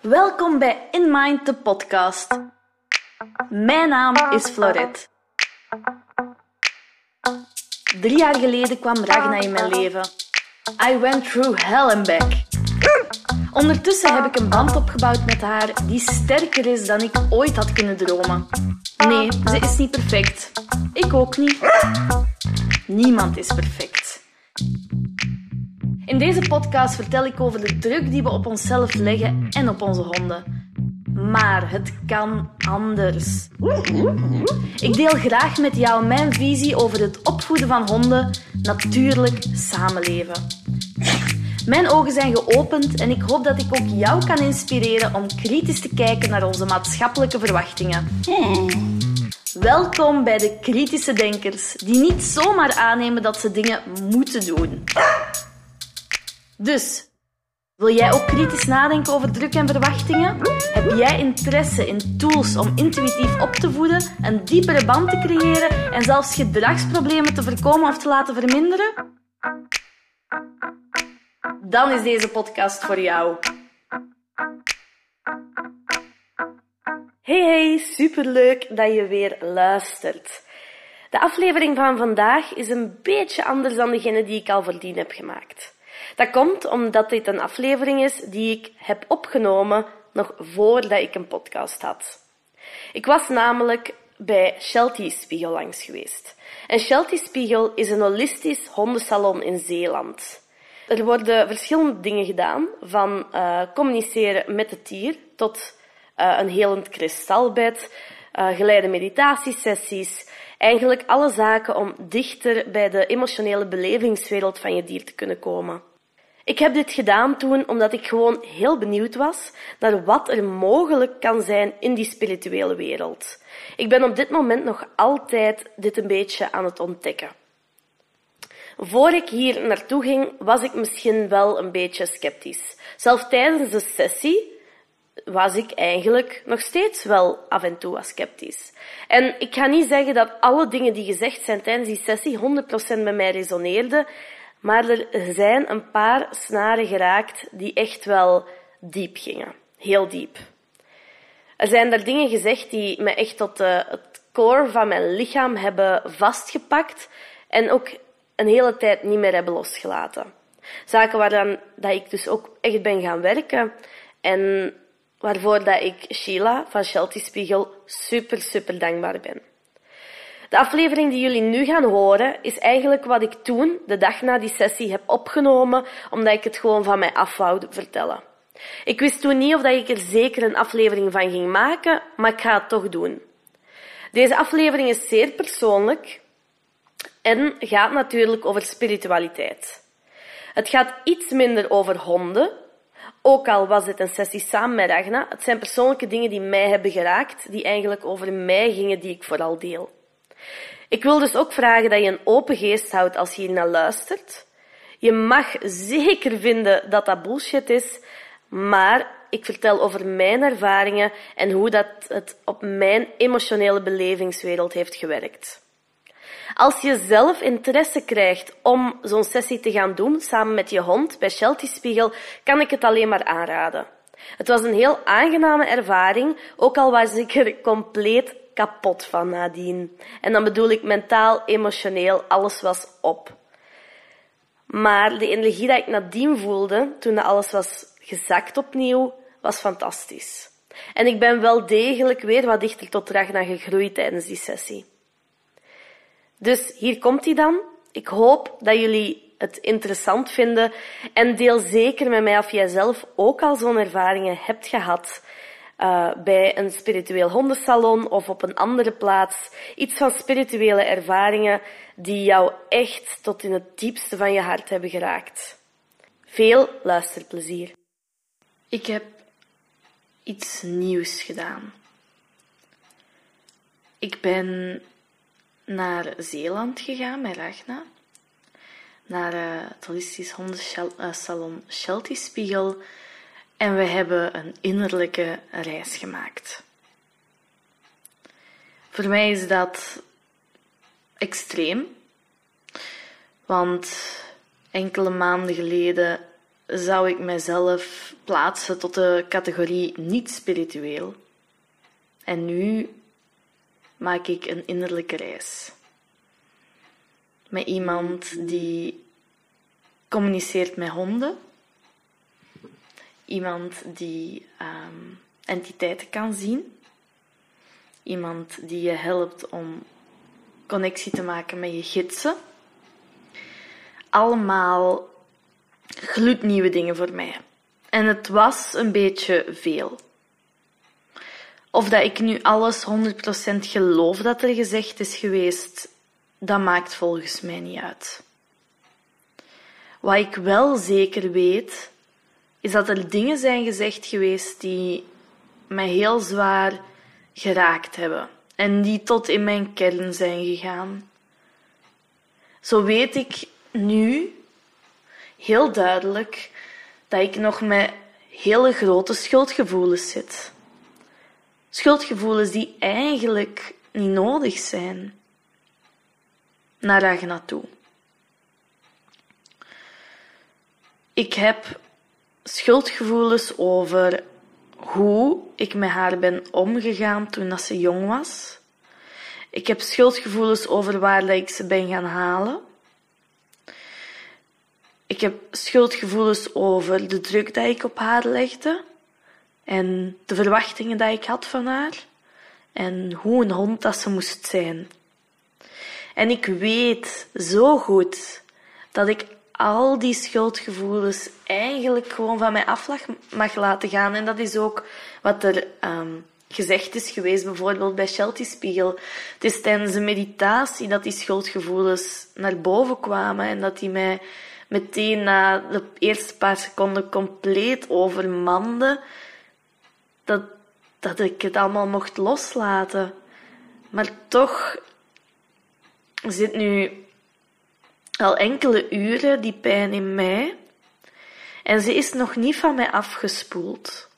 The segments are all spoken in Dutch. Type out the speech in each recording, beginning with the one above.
Welkom bij In Mind, de podcast. Mijn naam is Florette. Drie jaar geleden kwam Ragna in mijn leven. I went through hell and back. Ondertussen heb ik een band opgebouwd met haar die sterker is dan ik ooit had kunnen dromen. Nee, ze is niet perfect. Ik ook niet. Niemand is perfect. In deze podcast vertel ik over de druk die we op onszelf leggen en op onze honden. Maar het kan anders. Ik deel graag met jou mijn visie over het opvoeden van honden, natuurlijk samenleven. Mijn ogen zijn geopend en ik hoop dat ik ook jou kan inspireren om kritisch te kijken naar onze maatschappelijke verwachtingen. Welkom bij de kritische denkers, die niet zomaar aannemen dat ze dingen moeten doen. Dus, wil jij ook kritisch nadenken over druk en verwachtingen? Heb jij interesse in tools om intuïtief op te voeden, een diepere band te creëren en zelfs gedragsproblemen te voorkomen of te laten verminderen? Dan is deze podcast voor jou. Hey hey, superleuk dat je weer luistert. De aflevering van vandaag is een beetje anders dan degene die ik al voordien heb gemaakt. Dat komt omdat dit een aflevering is die ik heb opgenomen nog voordat ik een podcast had. Ik was namelijk bij Shelty Spiegel langs geweest. En Shelty Spiegel is een holistisch hondensalon in Zeeland. Er worden verschillende dingen gedaan, van uh, communiceren met het dier tot uh, een helend kristalbed, uh, geleide meditatiesessies, eigenlijk alle zaken om dichter bij de emotionele belevingswereld van je dier te kunnen komen. Ik heb dit gedaan toen omdat ik gewoon heel benieuwd was naar wat er mogelijk kan zijn in die spirituele wereld. Ik ben op dit moment nog altijd dit een beetje aan het ontdekken. Voor ik hier naartoe ging, was ik misschien wel een beetje sceptisch. Zelfs tijdens de sessie was ik eigenlijk nog steeds wel af en toe sceptisch. En ik ga niet zeggen dat alle dingen die gezegd zijn tijdens die sessie 100% met mij resoneerden, maar er zijn een paar snaren geraakt die echt wel diep gingen. Heel diep. Er zijn daar dingen gezegd die me echt tot de, het core van mijn lichaam hebben vastgepakt en ook een hele tijd niet meer hebben losgelaten. Zaken waaraan dat ik dus ook echt ben gaan werken en waarvoor dat ik Sheila van Shelty Spiegel super, super dankbaar ben. De aflevering die jullie nu gaan horen is eigenlijk wat ik toen, de dag na die sessie, heb opgenomen, omdat ik het gewoon van mij af wou vertellen. Ik wist toen niet of dat ik er zeker een aflevering van ging maken, maar ik ga het toch doen. Deze aflevering is zeer persoonlijk en gaat natuurlijk over spiritualiteit. Het gaat iets minder over honden, ook al was dit een sessie samen met Ragna. Het zijn persoonlijke dingen die mij hebben geraakt, die eigenlijk over mij gingen, die ik vooral deel. Ik wil dus ook vragen dat je een open geest houdt als je hier naar luistert. Je mag zeker vinden dat dat bullshit is, maar ik vertel over mijn ervaringen en hoe dat het op mijn emotionele belevingswereld heeft gewerkt. Als je zelf interesse krijgt om zo'n sessie te gaan doen samen met je hond bij Shelty Spiegel, kan ik het alleen maar aanraden. Het was een heel aangename ervaring, ook al was ik er compleet kapot van nadien. En dan bedoel ik mentaal, emotioneel, alles was op. Maar de energie die ik nadien voelde, toen alles was gezakt opnieuw, was fantastisch. En ik ben wel degelijk weer wat dichter tot Ragna gegroeid tijdens die sessie. Dus hier komt hij dan. Ik hoop dat jullie het interessant vinden en deel zeker met mij of jij zelf ook al zo'n ervaringen hebt gehad uh, bij een spiritueel hondensalon of op een andere plaats. Iets van spirituele ervaringen die jou echt tot in het diepste van je hart hebben geraakt. Veel luisterplezier. Ik heb iets nieuws gedaan. Ik ben naar Zeeland gegaan met Ragna. Naar uh, het holistisch hondensalon Shelty Spiegel en we hebben een innerlijke reis gemaakt. Voor mij is dat extreem, want enkele maanden geleden zou ik mezelf plaatsen tot de categorie niet spiritueel. En nu maak ik een innerlijke reis. Met iemand die communiceert met honden. Iemand die um, entiteiten kan zien. Iemand die je helpt om connectie te maken met je gidsen. Allemaal gloednieuwe dingen voor mij. En het was een beetje veel. Of dat ik nu alles 100% geloof dat er gezegd is geweest, dat maakt volgens mij niet uit. Wat ik wel zeker weet, is dat er dingen zijn gezegd geweest die mij heel zwaar geraakt hebben en die tot in mijn kern zijn gegaan. Zo weet ik nu heel duidelijk dat ik nog met hele grote schuldgevoelens zit. Schuldgevoelens die eigenlijk niet nodig zijn. Naar Ragna toe. Ik heb schuldgevoelens over hoe ik met haar ben omgegaan toen ze jong was. Ik heb schuldgevoelens over waar ik ze ben gaan halen. Ik heb schuldgevoelens over de druk die ik op haar legde en de verwachtingen die ik had van haar en hoe een hond dat ze moest zijn. En ik weet zo goed dat ik al die schuldgevoelens eigenlijk gewoon van mij af mag laten gaan. En dat is ook wat er um, gezegd is geweest, bijvoorbeeld bij Shelty Spiegel. Het is tijdens een meditatie dat die schuldgevoelens naar boven kwamen en dat die mij meteen na de eerste paar seconden compleet overmanden. Dat, dat ik het allemaal mocht loslaten. Maar toch zit nu al enkele uren die pijn in mij en ze is nog niet van mij afgespoeld.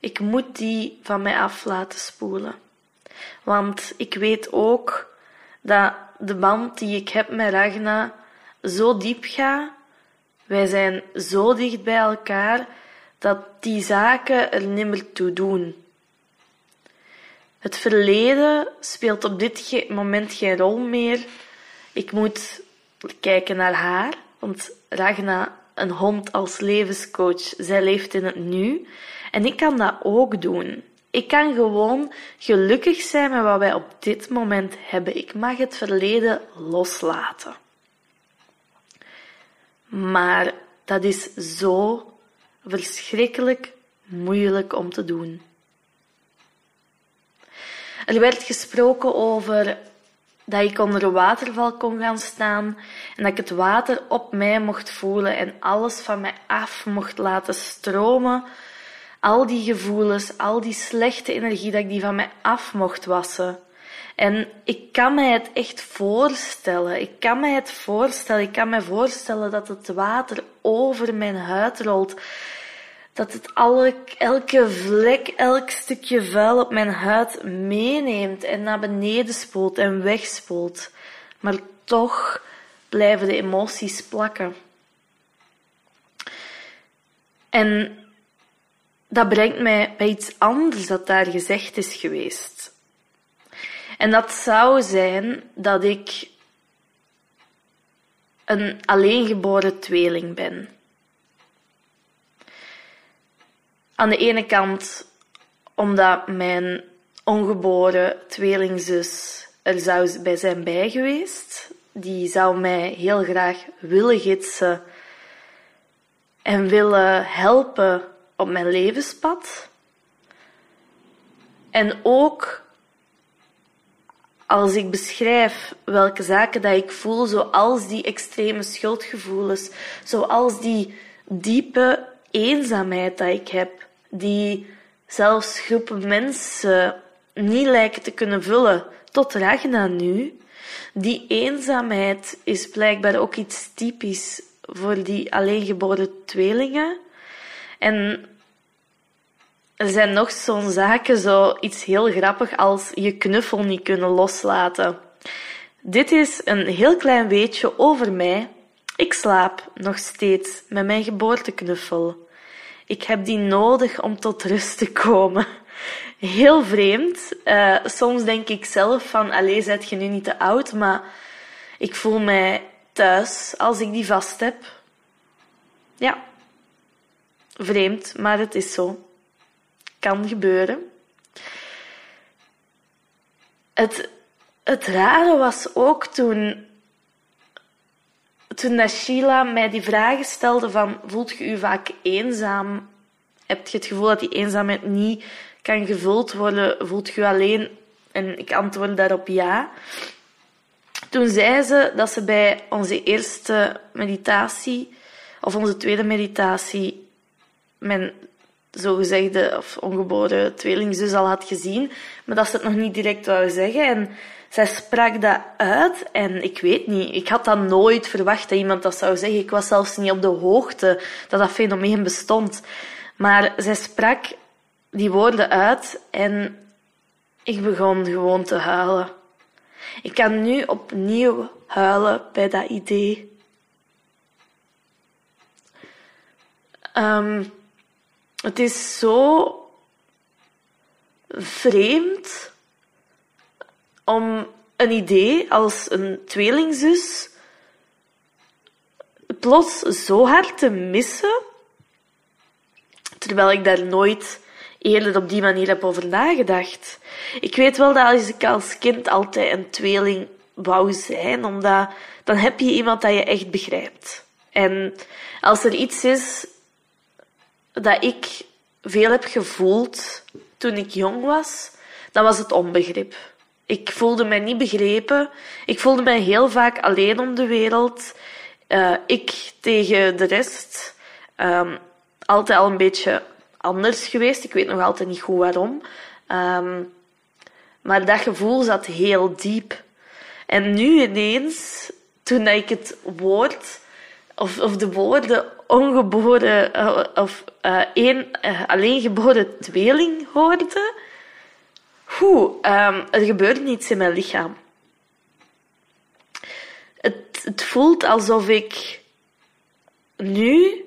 Ik moet die van mij af laten spoelen. Want ik weet ook dat de band die ik heb met Ragna zo diep gaat. Wij zijn zo dicht bij elkaar dat die zaken er nimmer toe doen. Het verleden speelt op dit moment geen rol meer. Ik moet kijken naar haar, want Ragna, een hond als levenscoach, zij leeft in het nu. En ik kan dat ook doen. Ik kan gewoon gelukkig zijn met wat wij op dit moment hebben. Ik mag het verleden loslaten. Maar dat is zo verschrikkelijk moeilijk om te doen. Er werd gesproken over dat ik onder een waterval kon gaan staan en dat ik het water op mij mocht voelen en alles van mij af mocht laten stromen. Al die gevoelens, al die slechte energie, dat ik die van mij af mocht wassen. En ik kan mij het echt voorstellen. Ik kan mij het voorstellen. Ik kan mij voorstellen dat het water over mijn huid rolt dat het alle, elke vlek, elk stukje vuil op mijn huid meeneemt en naar beneden spoelt en wegspoelt. Maar toch blijven de emoties plakken. En dat brengt mij bij iets anders dat daar gezegd is geweest. En dat zou zijn dat ik een alleengeboren tweeling ben. Aan de ene kant omdat mijn ongeboren tweelingzus er zou bij zijn bij geweest. Die zou mij heel graag willen gidsen en willen helpen op mijn levenspad. En ook als ik beschrijf welke zaken dat ik voel, zoals die extreme schuldgevoelens, zoals die diepe eenzaamheid dat ik heb, die zelfs groepen mensen niet lijken te kunnen vullen, tot Ragna nu. Die eenzaamheid is blijkbaar ook iets typisch voor die alleengeboren tweelingen. En er zijn nog zo'n zaken, zo iets heel grappig als je knuffel niet kunnen loslaten. Dit is een heel klein beetje over mij Ik slaap nog steeds met mijn geboorteknuffel. Ik heb die nodig om tot rust te komen. Heel vreemd. Uh, soms denk ik zelf van, allee, zet je nu niet te oud, maar ik voel mij thuis als ik die vast heb. Ja. Vreemd, maar het is zo. Kan gebeuren. Het, het rare was ook toen, toen Sheila mij die vragen stelde van voelt je je vaak eenzaam? Heb je het gevoel dat die eenzaamheid niet kan gevuld worden? Voelt je alleen? En ik antwoordde daarop ja. Toen zei ze dat ze bij onze eerste meditatie, of onze tweede meditatie, mijn zogezegde of ongeboren tweelingzus al had gezien, maar dat ze het nog niet direct wou zeggen. En zij sprak dat uit en ik weet niet, ik had dat nooit verwacht dat iemand dat zou zeggen. Ik was zelfs niet op de hoogte dat dat fenomeen bestond. Maar zij sprak die woorden uit en ik begon gewoon te huilen. Ik kan nu opnieuw huilen bij dat idee. Um, het is zo vreemd om een idee als een tweelingzus plots zo hard te missen, terwijl ik daar nooit eerder op die manier heb over nagedacht. Ik weet wel dat als ik als kind altijd een tweeling wou zijn, omdat dan heb je iemand dat je echt begrijpt. En als er iets is dat ik veel heb gevoeld toen ik jong was, dan was het onbegrip. Ik voelde mij niet begrepen. Ik voelde mij heel vaak alleen om de wereld. Uh, ik tegen de rest. Um, altijd al een beetje anders geweest. Ik weet nog altijd niet goed waarom. Um, maar dat gevoel zat heel diep. En nu ineens, toen ik het woord of, of de woorden ongeboren uh, of uh, één, uh, alleen geboren tweeling hoorde, hoe, um, er gebeurt iets in mijn lichaam. Het, het voelt alsof ik nu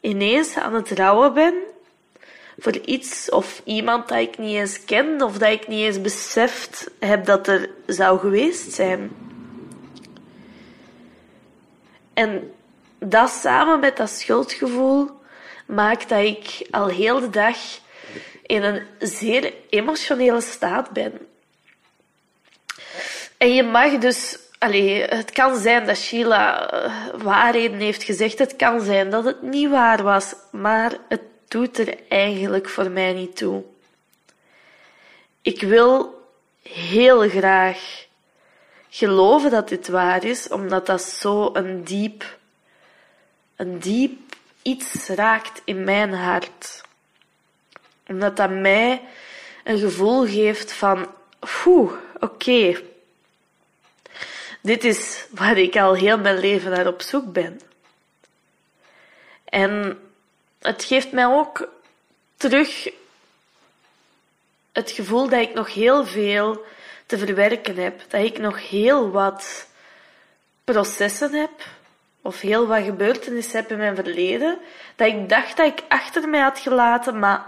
ineens aan het rouwen ben voor iets of iemand dat ik niet eens ken of dat ik niet eens beseft heb dat er zou geweest zijn. En dat samen met dat schuldgevoel maakt dat ik al heel de dag in een zeer emotionele staat ben. En je mag dus, allee, het kan zijn dat Sheila uh, waarheden heeft gezegd, het kan zijn dat het niet waar was, maar het doet er eigenlijk voor mij niet toe. Ik wil heel graag geloven dat dit waar is, omdat dat zo een diep een diep iets raakt in mijn hart. Omdat dat mij een gevoel geeft van, oeh, oké. Dit is waar ik al heel mijn leven naar op zoek ben. En het geeft mij ook terug het gevoel dat ik nog heel veel te verwerken heb. Dat ik nog heel wat processen heb of heel wat gebeurtenissen heb in mijn verleden, dat ik dacht dat ik achter mij had gelaten, maar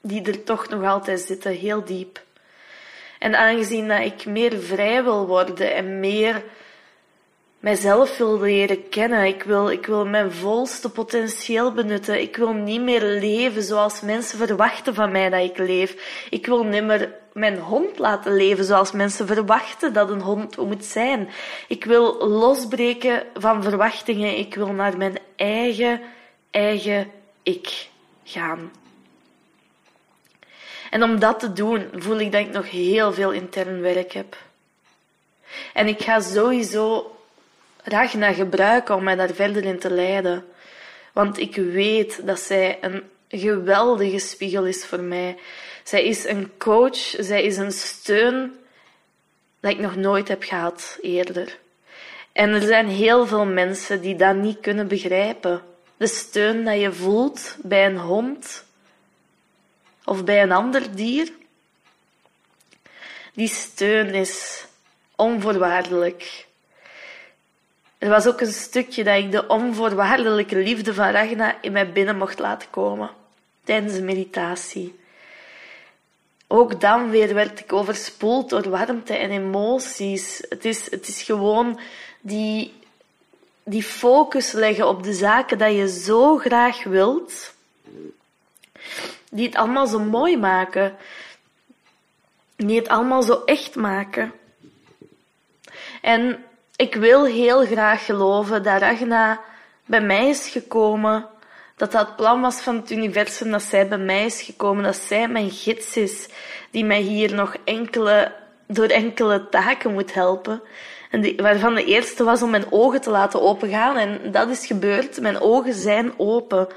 die er toch nog altijd zitten, heel diep. En aangezien dat ik meer vrij wil worden en meer mijzelf wil leren kennen. Ik wil, ik wil mijn volste potentieel benutten. Ik wil niet meer leven zoals mensen verwachten van mij dat ik leef. Ik wil niet meer mijn hond laten leven zoals mensen verwachten dat een hond moet zijn. Ik wil losbreken van verwachtingen. Ik wil naar mijn eigen, eigen ik gaan. En om dat te doen, voel ik dat ik nog heel veel intern werk heb. En ik ga sowieso Ragna gebruiken om mij daar verder in te leiden. Want ik weet dat zij een geweldige spiegel is voor mij. Zij is een coach, zij is een steun dat ik nog nooit heb gehad eerder. En er zijn heel veel mensen die dat niet kunnen begrijpen. De steun dat je voelt bij een hond of bij een ander dier, die steun is onvoorwaardelijk. er was ook een stukje dat ik de onvoorwaardelijke liefde van Ragna in mij binnen mocht laten komen tijdens de meditatie. Ook dan weer werd ik overspoeld door warmte en emoties. Het is, het is gewoon die, die focus leggen op de zaken dat je zo graag wilt, die het allemaal zo mooi maken, die het allemaal zo echt maken. En ik wil heel graag geloven dat Ragna bij mij is gekomen, dat dat het plan was van het universum, dat zij bij mij is gekomen, dat zij mijn gids is, die mij hier nog enkele, door enkele taken moet helpen. En die, waarvan de eerste was om mijn ogen te laten opengaan. En dat is gebeurd. Mijn ogen zijn open.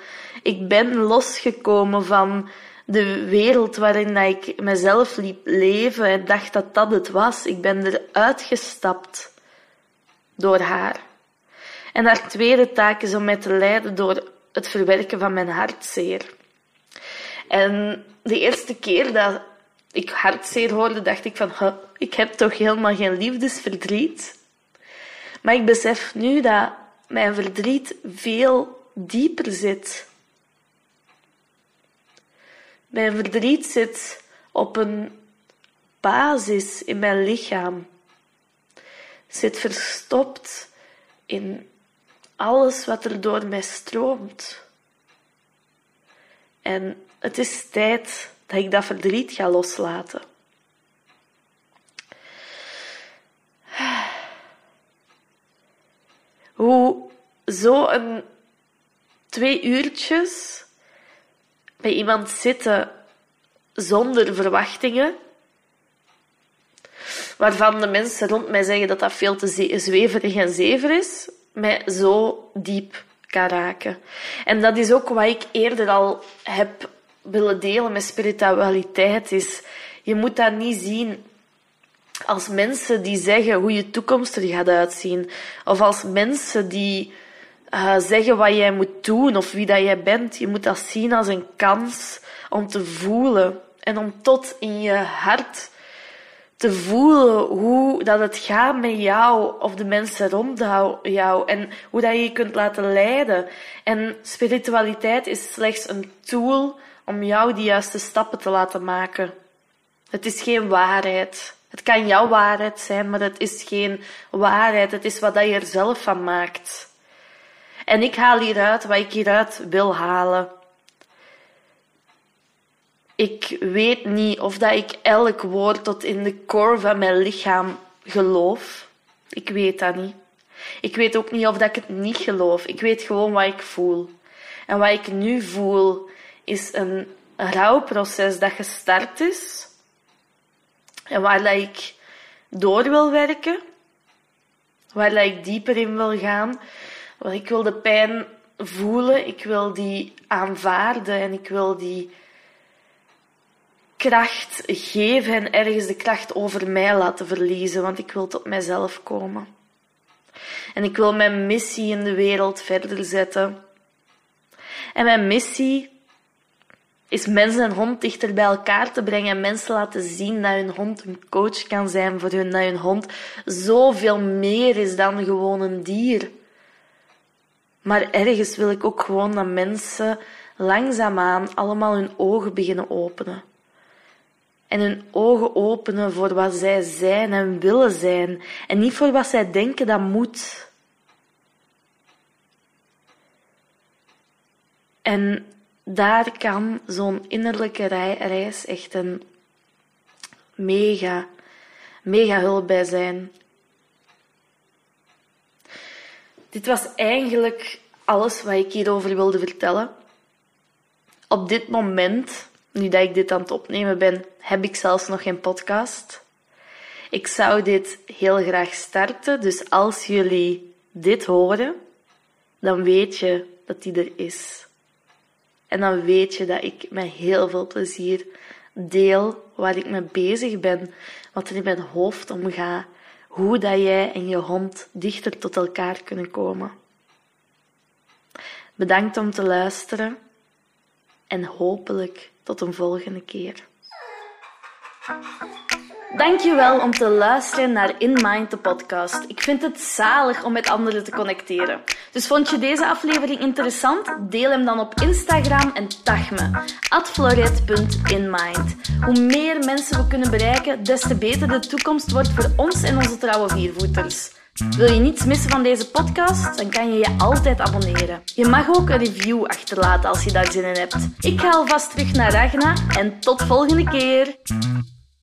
Ik ben losgekomen van de wereld waarin dat ik mezelf liep leven en dacht dat dat het was. Ik ben eruit gestapt door haar. En haar tweede taak is om mij te leiden door het verwerken van mijn hartzeer. En de eerste keer dat ik hartzeer hoorde, dacht ik van, ik heb toch helemaal geen liefdesverdriet. Maar ik besef nu dat mijn verdriet veel dieper zit. Mijn verdriet zit op een basis in mijn lichaam. Zit verstopt in alles wat er door mij stroomt. En het is tijd dat ik dat verdriet ga loslaten. Hoe zo een twee uurtjes bij iemand zitten zonder verwachtingen, waarvan de mensen rond mij zeggen dat dat veel te zweverig en zever is, mij zo diep kan raken. En dat is ook wat ik eerder al heb willen delen met spiritualiteit. Is, je moet dat niet zien als mensen die zeggen hoe je toekomst er gaat uitzien. Of als mensen die uh, zeggen wat jij moet doen of wie dat jij bent. Je moet dat zien als een kans om te voelen en om tot in je hart te voelen hoe dat het gaat met jou of de mensen rond jou en hoe dat je je kunt laten leiden. En spiritualiteit is slechts een tool om jou die juiste stappen te laten maken. Het is geen waarheid. Het kan jouw waarheid zijn, maar het is geen waarheid. Het is wat je er zelf van maakt. En ik haal hieruit wat ik hieruit wil halen. Ik weet niet of dat ik elk woord tot in de core van mijn lichaam geloof. Ik weet dat niet. Ik weet ook niet of dat ik het niet geloof. Ik weet gewoon wat ik voel. En wat ik nu voel is een rouwproces dat gestart is. En waar dat ik door wil werken. Waar dat ik dieper in wil gaan. Want ik wil de pijn voelen. Ik wil die aanvaarden. En ik wil die kracht geven en ergens de kracht over mij laten verliezen, want ik wil tot mijzelf komen. En ik wil mijn missie in de wereld verder zetten. En mijn missie is mensen en hond dichter bij elkaar te brengen en mensen laten zien dat hun hond een coach kan zijn voor hun, dat hun hond zoveel meer is dan gewoon een dier. Maar ergens wil ik ook gewoon dat mensen langzaamaan allemaal hun ogen beginnen openen en hun ogen openen voor wat zij zijn en willen zijn en niet voor wat zij denken dat moet. En daar kan zo'n innerlijke reis echt een mega, mega hulp bij zijn. Dit was eigenlijk alles wat ik hierover wilde vertellen. Op dit moment nu dat ik dit aan het opnemen ben, heb ik zelfs nog geen podcast. Ik zou dit heel graag starten, dus als jullie dit horen, dan weet je dat die er is. En dan weet je dat ik met heel veel plezier deel waar ik mee bezig ben, wat er in mijn hoofd omgaat, hoe dat jij en je hond dichter tot elkaar kunnen komen. Bedankt om te luisteren en hopelijk tot een volgende keer. Dankjewel om te luisteren naar In Mind, de podcast. Ik vind het zalig om met anderen te connecteren. Dus vond je deze aflevering interessant? Deel hem dan op Instagram en tag me. floret.inmind. Hoe meer mensen we kunnen bereiken, des te beter de toekomst wordt voor ons en onze trouwe viervoeters. Wil je niets missen van deze podcast? Dan kan je je altijd abonneren. Je mag ook een review achterlaten als je daar zin in hebt. Ik ga alvast terug naar Ragna en tot volgende keer.